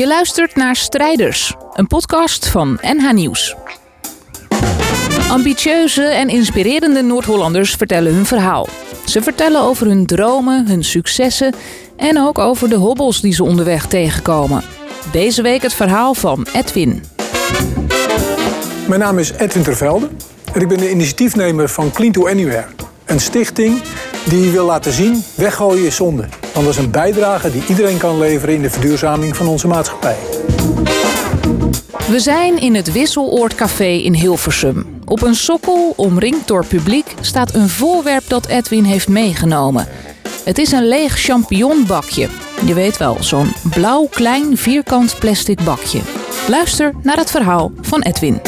Je luistert naar Strijders, een podcast van NH Nieuws. Ambitieuze en inspirerende Noord-Hollanders vertellen hun verhaal. Ze vertellen over hun dromen, hun successen en ook over de hobbels die ze onderweg tegenkomen. Deze week het verhaal van Edwin. Mijn naam is Edwin Tervelde en ik ben de initiatiefnemer van Clean to Anywhere. Een stichting die wil laten zien weggooien is zonde. Want dat is een bijdrage die iedereen kan leveren in de verduurzaming van onze maatschappij. We zijn in het Wisseloord Café in Hilversum. Op een sokkel, omringd door publiek, staat een voorwerp dat Edwin heeft meegenomen. Het is een leeg champignonbakje. Je weet wel, zo'n blauw klein vierkant plastic bakje. Luister naar het verhaal van Edwin.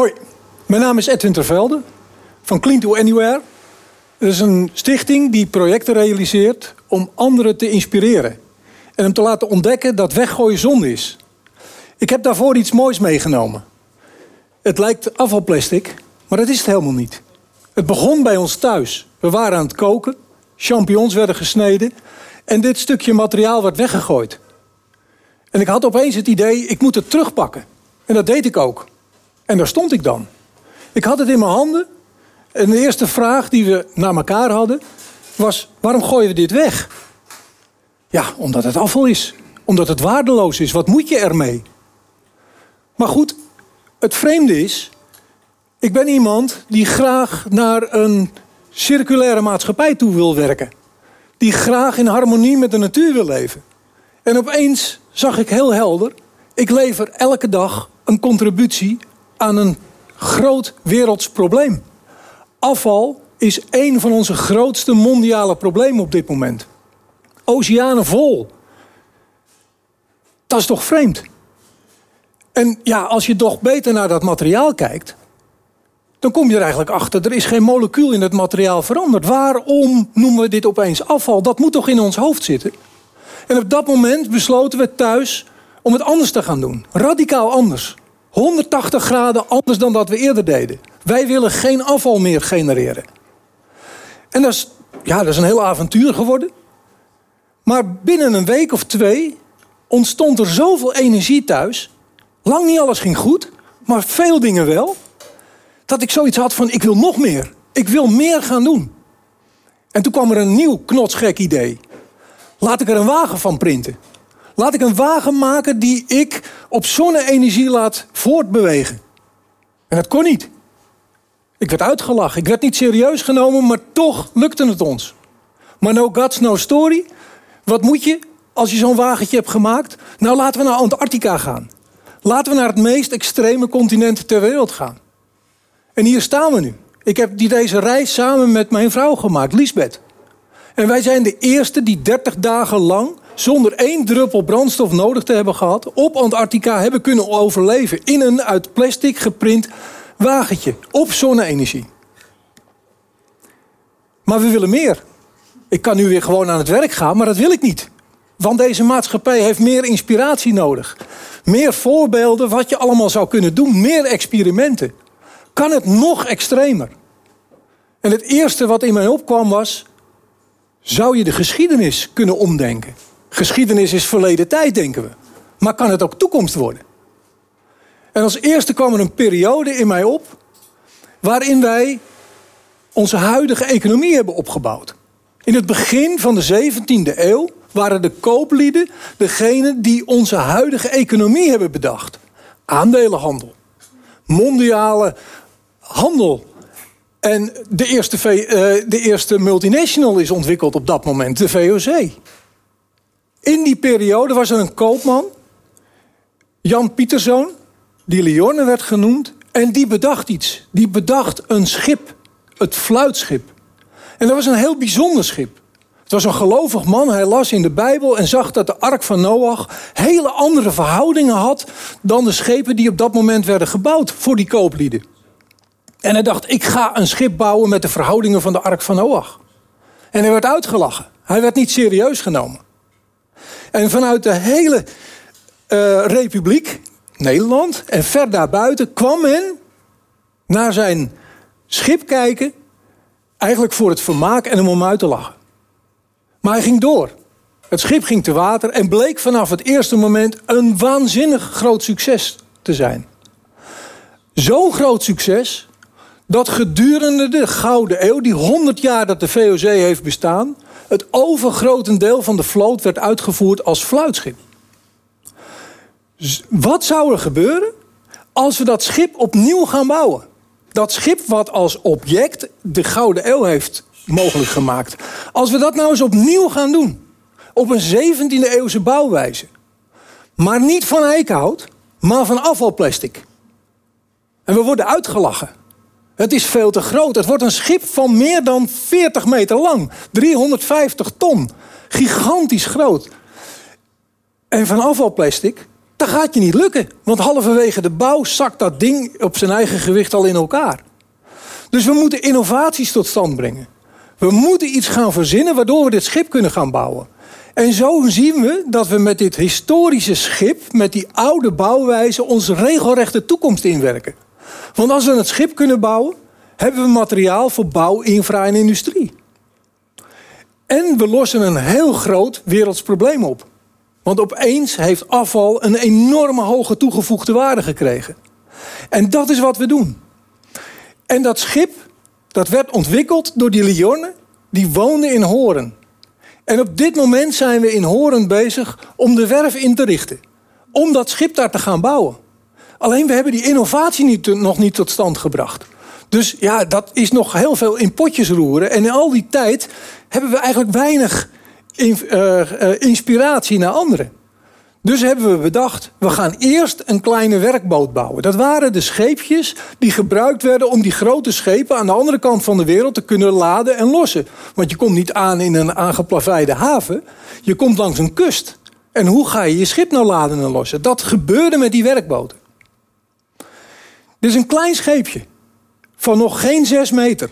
Hoi, mijn naam is Edwin Tervelde van Clean to Anywhere. Het is een stichting die projecten realiseert om anderen te inspireren. En om te laten ontdekken dat weggooien zonde is. Ik heb daarvoor iets moois meegenomen. Het lijkt afvalplastic, maar dat is het helemaal niet. Het begon bij ons thuis. We waren aan het koken, champignons werden gesneden en dit stukje materiaal werd weggegooid. En ik had opeens het idee, ik moet het terugpakken. En dat deed ik ook. En daar stond ik dan. Ik had het in mijn handen. En de eerste vraag die we naar elkaar hadden was: waarom gooien we dit weg? Ja, omdat het afval is. Omdat het waardeloos is. Wat moet je ermee? Maar goed, het vreemde is. Ik ben iemand die graag naar een circulaire maatschappij toe wil werken. Die graag in harmonie met de natuur wil leven. En opeens zag ik heel helder: ik lever elke dag een contributie aan een groot werelds probleem. Afval is een van onze grootste mondiale problemen op dit moment. Oceanen vol. Dat is toch vreemd? En ja, als je toch beter naar dat materiaal kijkt, dan kom je er eigenlijk achter, er is geen molecuul in het materiaal veranderd. Waarom noemen we dit opeens afval? Dat moet toch in ons hoofd zitten? En op dat moment besloten we thuis om het anders te gaan doen. Radicaal anders. 180 graden anders dan dat we eerder deden. Wij willen geen afval meer genereren. En dat is, ja, dat is een heel avontuur geworden. Maar binnen een week of twee ontstond er zoveel energie thuis. Lang niet alles ging goed, maar veel dingen wel. Dat ik zoiets had van, ik wil nog meer. Ik wil meer gaan doen. En toen kwam er een nieuw knotsgek idee. Laat ik er een wagen van printen. Laat ik een wagen maken die ik op zonne-energie laat voortbewegen. En dat kon niet. Ik werd uitgelachen. Ik werd niet serieus genomen, maar toch lukte het ons. Maar no guts, no story. Wat moet je als je zo'n wagentje hebt gemaakt? Nou, laten we naar Antarctica gaan. Laten we naar het meest extreme continent ter wereld gaan. En hier staan we nu. Ik heb die deze reis samen met mijn vrouw gemaakt, Lisbeth. En wij zijn de eerste die 30 dagen lang zonder één druppel brandstof nodig te hebben gehad, op Antarctica hebben kunnen overleven in een uit plastic geprint wagentje op zonne-energie. Maar we willen meer. Ik kan nu weer gewoon aan het werk gaan, maar dat wil ik niet. Want deze maatschappij heeft meer inspiratie nodig. Meer voorbeelden wat je allemaal zou kunnen doen. Meer experimenten. Kan het nog extremer? En het eerste wat in mij opkwam was: zou je de geschiedenis kunnen omdenken? Geschiedenis is verleden tijd, denken we. Maar kan het ook toekomst worden? En als eerste kwam er een periode in mij op waarin wij onze huidige economie hebben opgebouwd. In het begin van de 17e eeuw waren de kooplieden degene die onze huidige economie hebben bedacht. Aandelenhandel, mondiale handel. En de eerste, eh, de eerste multinational is ontwikkeld op dat moment, de VOC. In die periode was er een koopman, Jan Pieterszoon, die Liorne werd genoemd. En die bedacht iets. Die bedacht een schip, het fluitschip. En dat was een heel bijzonder schip. Het was een gelovig man. Hij las in de Bijbel en zag dat de ark van Noach hele andere verhoudingen had dan de schepen die op dat moment werden gebouwd voor die kooplieden. En hij dacht, ik ga een schip bouwen met de verhoudingen van de ark van Noach. En hij werd uitgelachen. Hij werd niet serieus genomen. En vanuit de hele uh, republiek, Nederland en ver daarbuiten, kwam men naar zijn schip kijken. Eigenlijk voor het vermaak en hem om uit te lachen. Maar hij ging door. Het schip ging te water en bleek vanaf het eerste moment een waanzinnig groot succes te zijn. Zo'n groot succes dat gedurende de Gouden Eeuw, die 100 jaar dat de VOC heeft bestaan, het overgrotendeel van de vloot werd uitgevoerd als fluitschip. Wat zou er gebeuren als we dat schip opnieuw gaan bouwen? Dat schip wat als object de Gouden Eeuw heeft mogelijk gemaakt. Als we dat nou eens opnieuw gaan doen. Op een 17e eeuwse bouwwijze. Maar niet van eikenhout, maar van afvalplastic. En we worden uitgelachen. Het is veel te groot. Het wordt een schip van meer dan 40 meter lang. 350 ton. Gigantisch groot. En van afvalplastic, dat gaat je niet lukken. Want halverwege de bouw zakt dat ding op zijn eigen gewicht al in elkaar. Dus we moeten innovaties tot stand brengen. We moeten iets gaan verzinnen waardoor we dit schip kunnen gaan bouwen. En zo zien we dat we met dit historische schip, met die oude bouwwijze, onze regelrechte toekomst inwerken. Want als we het schip kunnen bouwen, hebben we materiaal voor bouw, infra en industrie. En we lossen een heel groot werelds probleem op. Want opeens heeft afval een enorme hoge toegevoegde waarde gekregen. En dat is wat we doen. En dat schip, dat werd ontwikkeld door die Lionne, die woonde in Horen. En op dit moment zijn we in Horen bezig om de werf in te richten. Om dat schip daar te gaan bouwen. Alleen we hebben die innovatie niet, nog niet tot stand gebracht. Dus ja, dat is nog heel veel in potjes roeren. En in al die tijd hebben we eigenlijk weinig uh, inspiratie naar anderen. Dus hebben we bedacht, we gaan eerst een kleine werkboot bouwen. Dat waren de scheepjes die gebruikt werden om die grote schepen aan de andere kant van de wereld te kunnen laden en lossen. Want je komt niet aan in een aangeplaveide haven, je komt langs een kust. En hoe ga je je schip nou laden en lossen? Dat gebeurde met die werkboten. Dit is een klein scheepje van nog geen zes meter.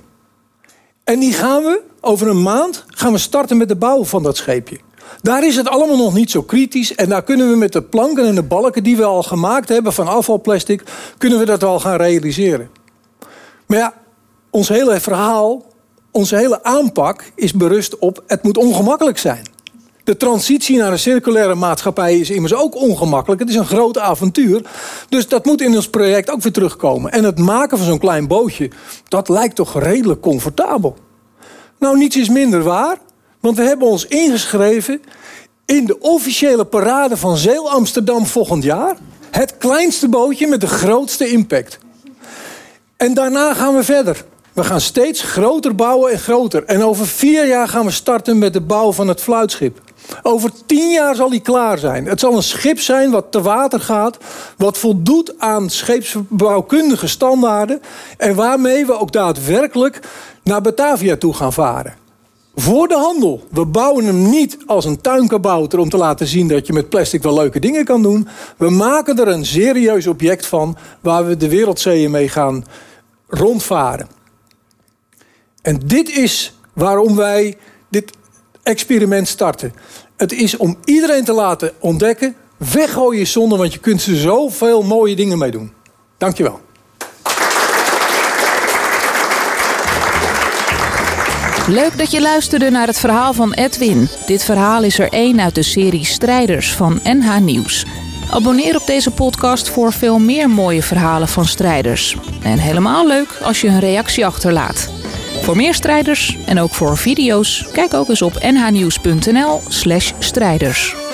En die gaan we over een maand gaan we starten met de bouw van dat scheepje. Daar is het allemaal nog niet zo kritisch. En daar kunnen we met de planken en de balken die we al gemaakt hebben van afvalplastic, kunnen we dat al gaan realiseren. Maar ja, ons hele verhaal, onze hele aanpak is berust op het moet ongemakkelijk zijn. De transitie naar een circulaire maatschappij is immers ook ongemakkelijk. Het is een groot avontuur. Dus dat moet in ons project ook weer terugkomen. En het maken van zo'n klein bootje, dat lijkt toch redelijk comfortabel. Nou, niets is minder waar. Want we hebben ons ingeschreven in de officiële parade van Zeel Amsterdam volgend jaar. Het kleinste bootje met de grootste impact. En daarna gaan we verder. We gaan steeds groter bouwen en groter. En over vier jaar gaan we starten met de bouw van het fluitschip. Over tien jaar zal hij klaar zijn. Het zal een schip zijn wat te water gaat, wat voldoet aan scheepsbouwkundige standaarden en waarmee we ook daadwerkelijk naar Batavia toe gaan varen. Voor de handel. We bouwen hem niet als een tuinkabouter om te laten zien dat je met plastic wel leuke dingen kan doen. We maken er een serieus object van waar we de wereldzeeën mee gaan rondvaren. En dit is waarom wij dit experiment starten. Het is om iedereen te laten ontdekken. Weggooi je zonde, want je kunt er zoveel mooie dingen mee doen. Dankjewel. Leuk dat je luisterde naar het verhaal van Edwin. Dit verhaal is er één uit de serie Strijders van NH Nieuws. Abonneer op deze podcast voor veel meer mooie verhalen van strijders. En helemaal leuk als je een reactie achterlaat. Voor meer strijders en ook voor video's, kijk ook eens op nhnieuws.nl/strijders.